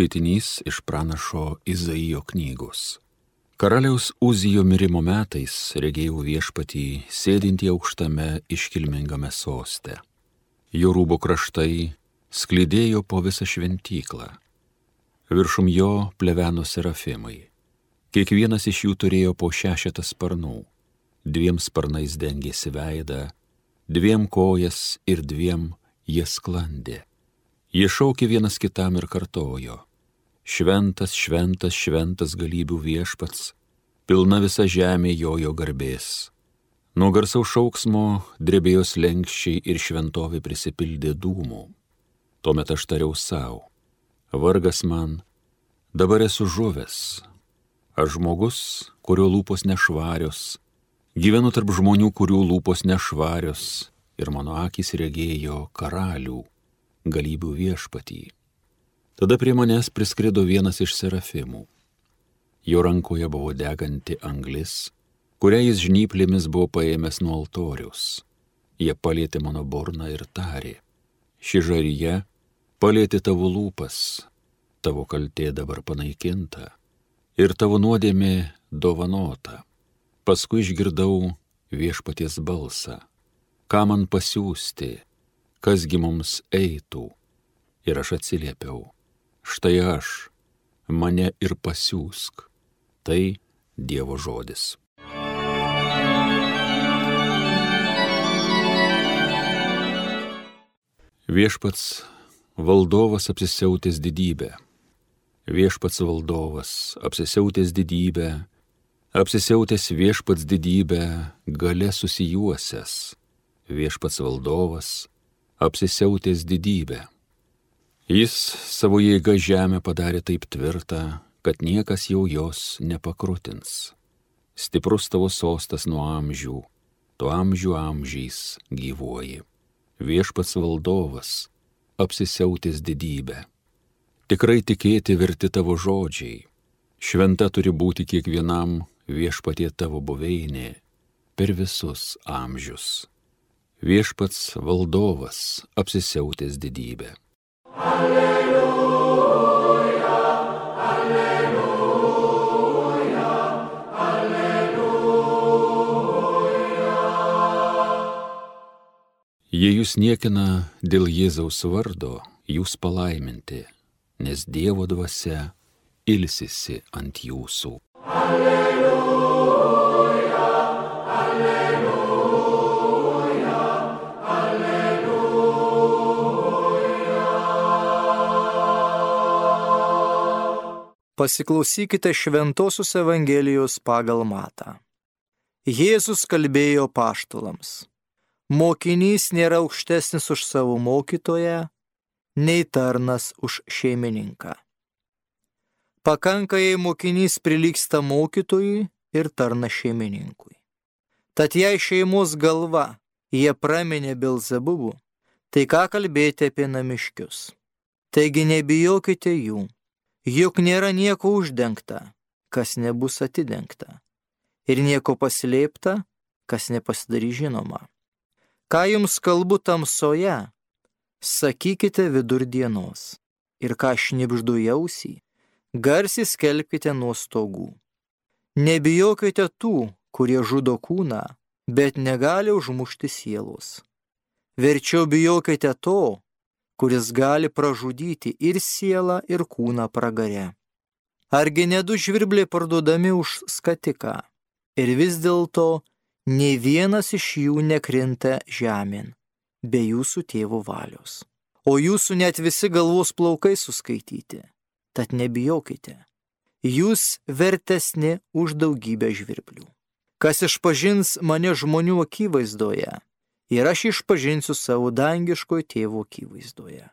skaitinys iš pranašo Izaijo knygos. Karaliaus Uzijo mirimo metais regėjau viešpatį sėdintį aukštame iškilmingame soste. Jo rūbo kraštai sklydėjo po visą šventyklą. Viršum jo pleveno serafimai. Kiekvienas iš jų turėjo po šešetą sparnų. Dviem sparnais dengėsi veidą, dviem kojas ir dviem jie sklandė. Jie šaukė vienas kitam ir kartojo. Šventas, šventas, šventas galybių viešpats, pilna visa žemė jojo garbės. Nuo garsaus šauksmo drebėjo lenkščiai ir šventovė prisipildė dūmų. Tuomet aš tariau savo, vargas man, dabar esu žuvęs. Aš žmogus, kurio lūpos nešvarios, gyvenu tarp žmonių, kurių lūpos nešvarios, ir mano akis regėjo karalių galybių viešpatį. Tada prie manęs priskrido vienas iš serafimų. Jo rankoje buvo deganti anglis, kurią jis žnyplėmis buvo paėmęs nuo altorius. Jie palėtė mano burną ir tarė. Ši žaryje palėtė tavo lūpas, tavo kaltė dabar panaikinta ir tavo nuodėmė dovanota. Paskui išgirdau viešpaties balsą. Ką man pasiūsti, kasgi mums eitų. Ir aš atsiliepiau, štai aš, mane ir pasiūsk. Tai Dievo žodis. Viešpats valdovas apsisiautęs didybę. Viešpats valdovas apsisiautęs didybę, apsisiautęs viešpats didybę, gale susijuosęs. Viešpats valdovas apsisiautęs didybę. Jis savo jėga žemę padarė taip tvirtą, kad niekas jau jos nepakrutins. Stiprus tavo sostas nuo amžių, tu amžių amžiais gyvuoji. Viešpats valdovas, apsisiautęs didybę. Tikrai tikėti verti tavo žodžiai. Šventa turi būti kiekvienam viešpatie tavo buveinė per visus amžius viešpats valdovas apsisiautęs didybę. Jei jūs niekina dėl Jėzaus vardo, jūs palaiminti, nes Dievo dvasia ilsisi ant jūsų. Alleluja. Pasiklausykite Šventojios Evangelijos pagal Matą. Jėzus kalbėjo paštulams. Mokinys nėra aukštesnis už savo mokytoją, nei tarnas už šeimininką. Pakanka, jei mokinys prilyksta mokytojui ir tarna šeimininkui. Tad jei šeimos galva jie praminė Belzebubu, tai ką kalbėti apie namiškius. Taigi nebijokite jų Juk nėra nieko uždengta, kas nebus atidengta, ir nieko paslėpta, kas nepasidarys žinoma. Ką jums kalbu tamsoje, sakykite vidurdienos, ir ką šnipždu jausį, garsiai skelbkite nuo stogų. Nebijokite tų, kurie žudo kūną, bet negali užmušti sielos. Verčiau bijokite to, kuris gali pražudyti ir sielą, ir kūną pragare. Argi nedu žvirbliai parduodami už skatiką, ir vis dėlto nei vienas iš jų nekrinta žemėn, be jūsų tėvų valios. O jūsų net visi galvos plaukai suskaityti, tad nebijokite. Jūs vertesni už daugybę žvirblių. Kas išpažins mane žmonių akivaizdoje, ir aš išpažinsiu savo dangiškojo tėvo akivaizdoje.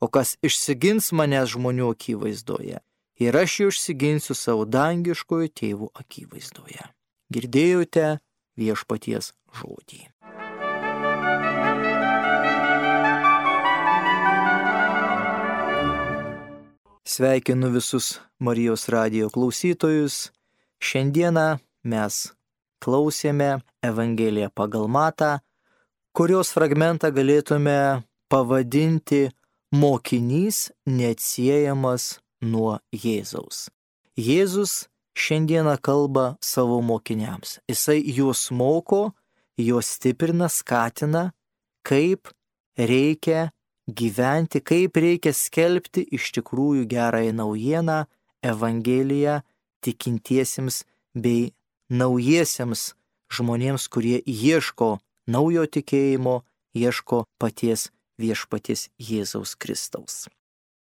O kas išsigins manęs žmonių akivaizdoje, ir aš jį išsiginsiu savo dangiškojo tėvo akivaizdoje. Girdėjote viešpaties žodį. Sveikinu visus Marijos radijo klausytojus. Šiandieną mes klausėme Evangeliją pagal matą kurios fragmentą galėtume pavadinti mokinys neatsiejamas nuo Jėzaus. Jėzus šiandieną kalba savo mokiniams. Jisai juos moko, juos stiprina, skatina, kaip reikia gyventi, kaip reikia skelbti iš tikrųjų gerąją naujieną, Evangeliją tikintiesiems bei naujiesiems žmonėms, kurie ieško naujo tikėjimo, ieško paties viešpaties Jėzaus Kristaus.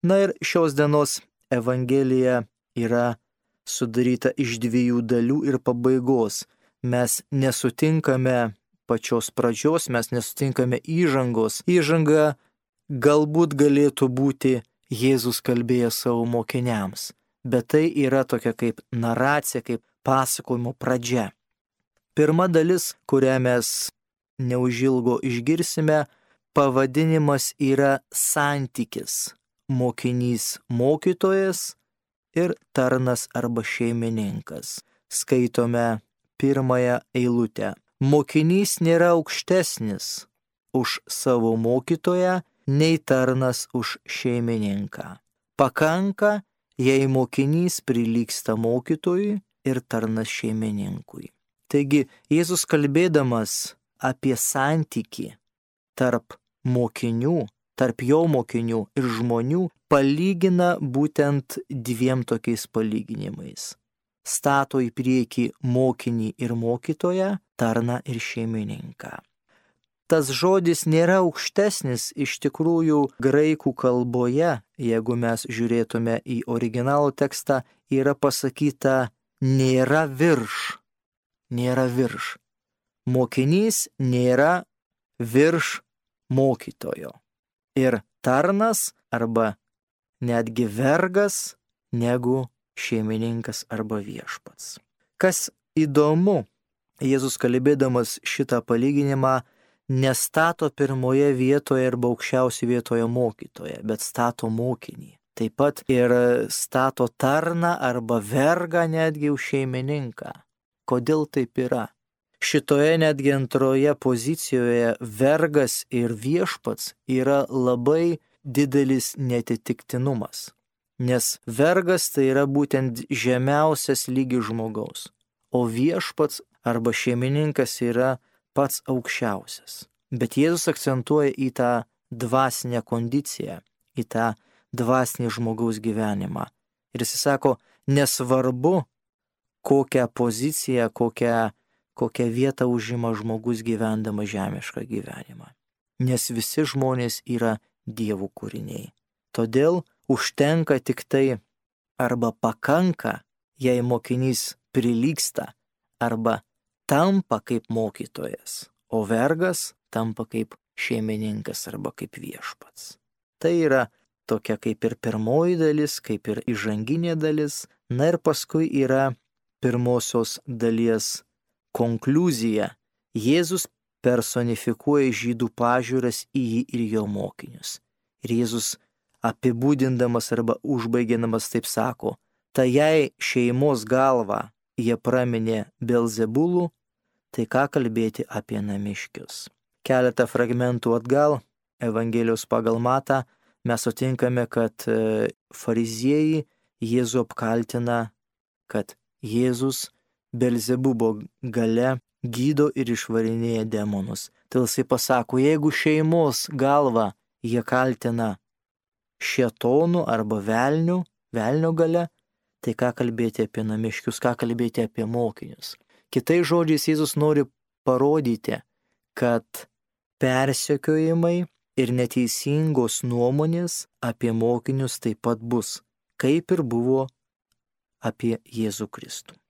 Na ir šios dienos Evangelija yra sudaryta iš dviejų dalių ir pabaigos. Mes nesutinkame pačios pradžios, mes nesutinkame įžangos. Įžanga galbūt galėtų būti Jėzus kalbėjęs savo mokiniams, bet tai yra tokia kaip naracija, kaip pasakojimo pradžia. Pirma dalis, kurią mes neužilgo išgirsime, pavadinimas yra santykis. Mokinys mokytojas ir tarnas arba šeimininkas. Skaitome pirmąją eilutę. Mokinys nėra aukštesnis už savo mokytoją, nei tarnas už šeimininką. Pakanka, jei mokinys prilyksta mokytojui ir tarnas šeimininkui. Taigi Jėzus kalbėdamas apie santyki tarp mokinių, tarp jo mokinių ir žmonių palygina būtent dviem tokiais palyginimais. Stato į priekį mokinį ir mokytoją, tarną ir šeimininką. Tas žodis nėra aukštesnis iš tikrųjų graikų kalboje, jeigu mes žiūrėtume į originalų tekstą, yra pasakyta nėra virš. Nėra virš. Mokinys nėra virš mokytojo. Ir tarnas arba netgi vergas negu šeimininkas arba viešpats. Kas įdomu, Jėzus kalbėdamas šitą palyginimą nestato pirmoje vietoje ir aukščiausioje vietoje mokytoje, bet stato mokinį. Taip pat ir stato tarną arba vergą netgi už šeimininką. Kodėl taip yra? Šitoje netgi antroje pozicijoje vergas ir viešpats yra labai didelis netitiktinumas. Nes vergas tai yra būtent žemiausias lygis žmogaus, o viešpats arba šeimininkas yra pats aukščiausias. Bet Jėzus akcentuoja į tą dvasinę kondiciją, į tą dvasinį žmogaus gyvenimą. Ir jis sako, nesvarbu, kokią poziciją, kokią kokią vietą užima žmogus gyvendama žemišką gyvenimą. Nes visi žmonės yra dievų kūriniai. Todėl užtenka tik tai arba pakanka, jei mokinys prilyksta, arba tampa kaip mokytojas, o vergas tampa kaip šeimininkas arba kaip viešpats. Tai yra tokia kaip ir pirmoji dalis, kaip ir įžanginė dalis, na ir paskui yra pirmosios dalies konkluzija Jėzus personifikuoja žydų pažiūras į jį ir jo mokinius. Ir Jėzus apibūdindamas arba užbaigianamas taip sako, tai jei šeimos galvą jie praminė Belzebulų, tai ką kalbėti apie namiškius. Keletą fragmentų atgal Evangelijos pagal matą mes sutinkame, kad e, fariziejai Jėzų apkaltina, kad Jėzus Belzebubo gale gydo ir išvarinėja demonus. Tai jisai pasako, jeigu šeimos galva jie kaltina šetonų arba velnių, velnio gale, tai ką kalbėti apie namiškius, ką kalbėti apie mokinius. Kitai žodžiais Jėzus nori parodyti, kad persekiojimai ir neteisingos nuomonės apie mokinius taip pat bus, kaip ir buvo apie Jėzų Kristų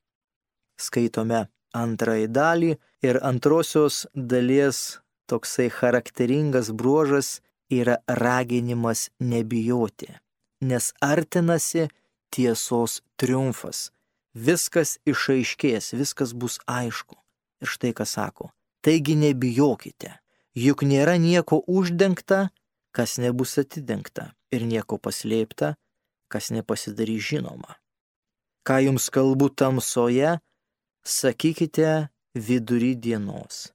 skaitome antrąjį dalį ir antrosios dalies toksai charakteringas bruožas yra raginimas nebijoti, nes artinasi tiesos triumfas. Viskas išaiškės, viskas bus aišku. Ir štai ką sako. Taigi nebijokite, juk nėra nieko uždengta, kas nebus atidengta, ir nieko paslėpta, kas nepasidarys žinoma. Ką jums kalbu tamsoje, sakykite vidury dienos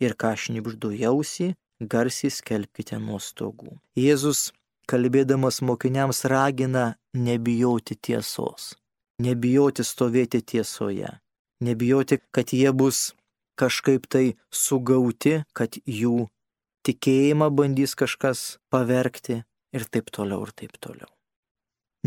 ir ką šnipždu jausi, garsiai skelbkite nuo stogų. Jėzus kalbėdamas mokiniams ragina nebijoti tiesos, nebijoti stovėti tiesoje, nebijoti, kad jie bus kažkaip tai sugauti, kad jų tikėjimą bandys kažkas pavergti ir taip toliau ir taip toliau.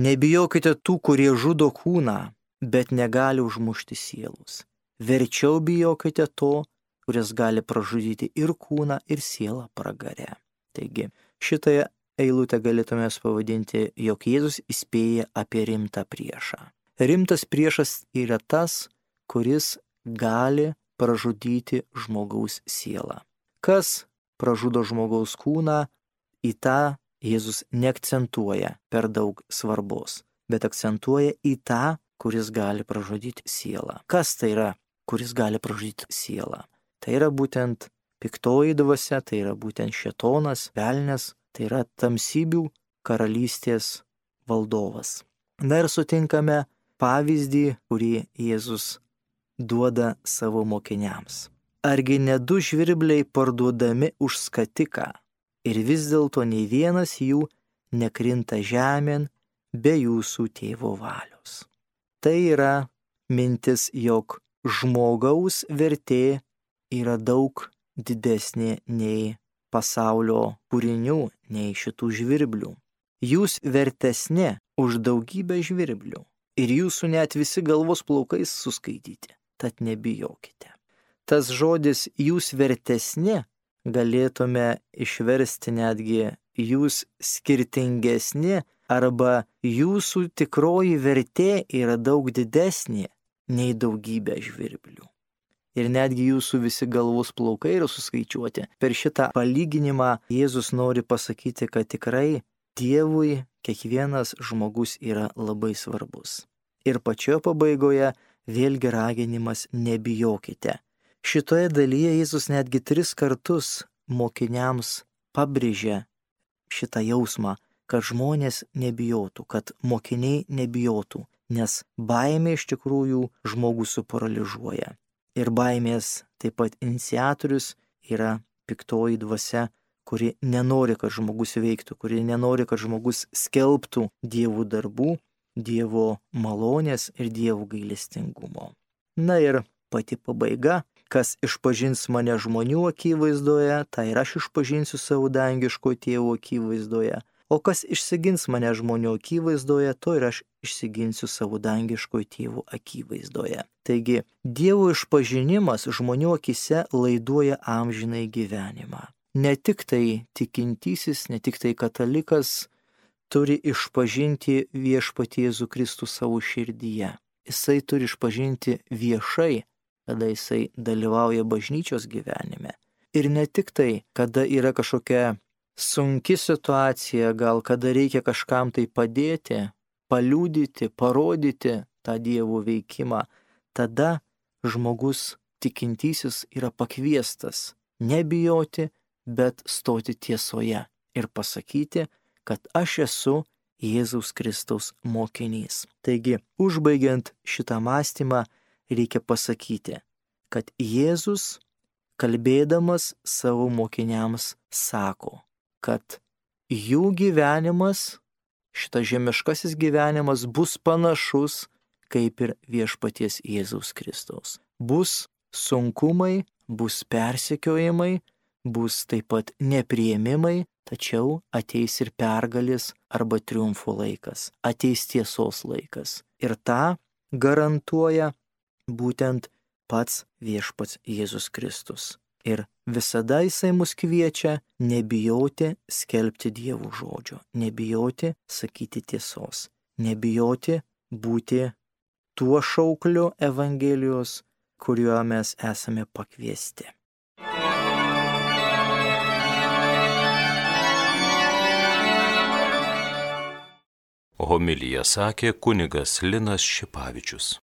Nebijokite tų, kurie žudo kūną, bet negali užmušti sielus. Verčiau bijokite to, kuris gali pražudyti ir kūną, ir sielą pragare. Taigi, šitąją eilutę galėtume pavadinti, jog Jėzus įspėja apie rimtą priešą. Rimtas priešas yra tas, kuris gali pražudyti žmogaus sielą. Kas pražudo žmogaus kūną, į tą Jėzus neakcentuoja per daug svarbos, bet akcentuoja į tą, kuris gali pražudyti sielą. Kas tai yra, kuris gali pražudyti sielą? Tai yra būtent piktoji dvasia, tai yra būtent šetonas, velnės, tai yra tamsybių karalystės valdovas. Na ir sutinkame pavyzdį, kurį Jėzus duoda savo mokiniams. Argi ne du žvirbliai parduodami už skatiką ir vis dėlto nei vienas jų nekrinta žemėn be jūsų tėvo valios. Tai yra mintis, jog žmogaus vertė yra daug didesnė nei pasaulio kūrinių, nei šitų žvirblių. Jūs vertesnė už daugybę žvirblių ir jūsų net visi galvos plaukais suskaityti, tad nebijokite. Tas žodis jūs vertesnė galėtume išversti netgi jūs skirtingesni arba jūsų tikroji vertė yra daug didesnė nei daugybė žvirblių. Ir netgi jūsų visi galvos plaukai yra suskaičiuoti. Per šitą palyginimą Jėzus nori pasakyti, kad tikrai Dievui kiekvienas žmogus yra labai svarbus. Ir pačioje pabaigoje vėlgi raginimas nebijokite. Šitoje dalyje Jėzus netgi tris kartus mokiniams pabrėžė šitą jausmą, kad žmonės nebijotų, kad mokiniai nebijotų, nes baimė iš tikrųjų žmogų suparaližuoja. Ir baimės taip pat iniciatorius yra piktoji dvasia, kuri nenori, kad žmogus veiktų, kuri nenori, kad žmogus skelbtų dievų darbų, dievo malonės ir dievų gailestingumo. Na ir pati pabaiga kas išpažins mane žmonių akivaizdoje, tai ir aš išpažinsiu savo dangiško tėvo akivaizdoje. O kas išsigins mane žmonių akivaizdoje, to ir aš išsiginsiu savo dangiško tėvo akivaizdoje. Taigi, Dievo išpažinimas žmonių akise laiduoja amžinai gyvenimą. Ne tik tai tikintysis, ne tik tai katalikas turi išpažinti viešpatie Jėzų Kristų savo širdyje. Jisai turi išpažinti viešai kada jisai dalyvauja bažnyčios gyvenime. Ir ne tik tai, kada yra kažkokia sunki situacija, gal kada reikia kažkam tai padėti, paliūdyti, parodyti tą Dievo veikimą, tada žmogus tikintysis yra pakviestas nebijoti, bet stoti tiesoje ir pasakyti, kad aš esu Jėzaus Kristaus mokinys. Taigi, užbaigiant šitą mąstymą, reikia pasakyti, kad Jėzus, kalbėdamas savo mokiniams, sako, kad jų gyvenimas, šitas žemiškasis gyvenimas bus panašus kaip ir viešpaties Jėzaus Kristaus. Bus sunkumai, bus persekiojimai, bus taip pat nepriėmimai, tačiau ateis ir pergalis arba triumfo laikas, ateis tiesos laikas. Ir tą garantuoja būtent pats viešpats Jėzus Kristus. Ir visada jisai mus kviečia nebijoti skelbti dievų žodžio, nebijoti sakyti tiesos, nebijoti būti tuo šaukliu Evangelijos, kuriuo mes esame pakviesti. Homilija sakė kunigas Linas Šipavičius.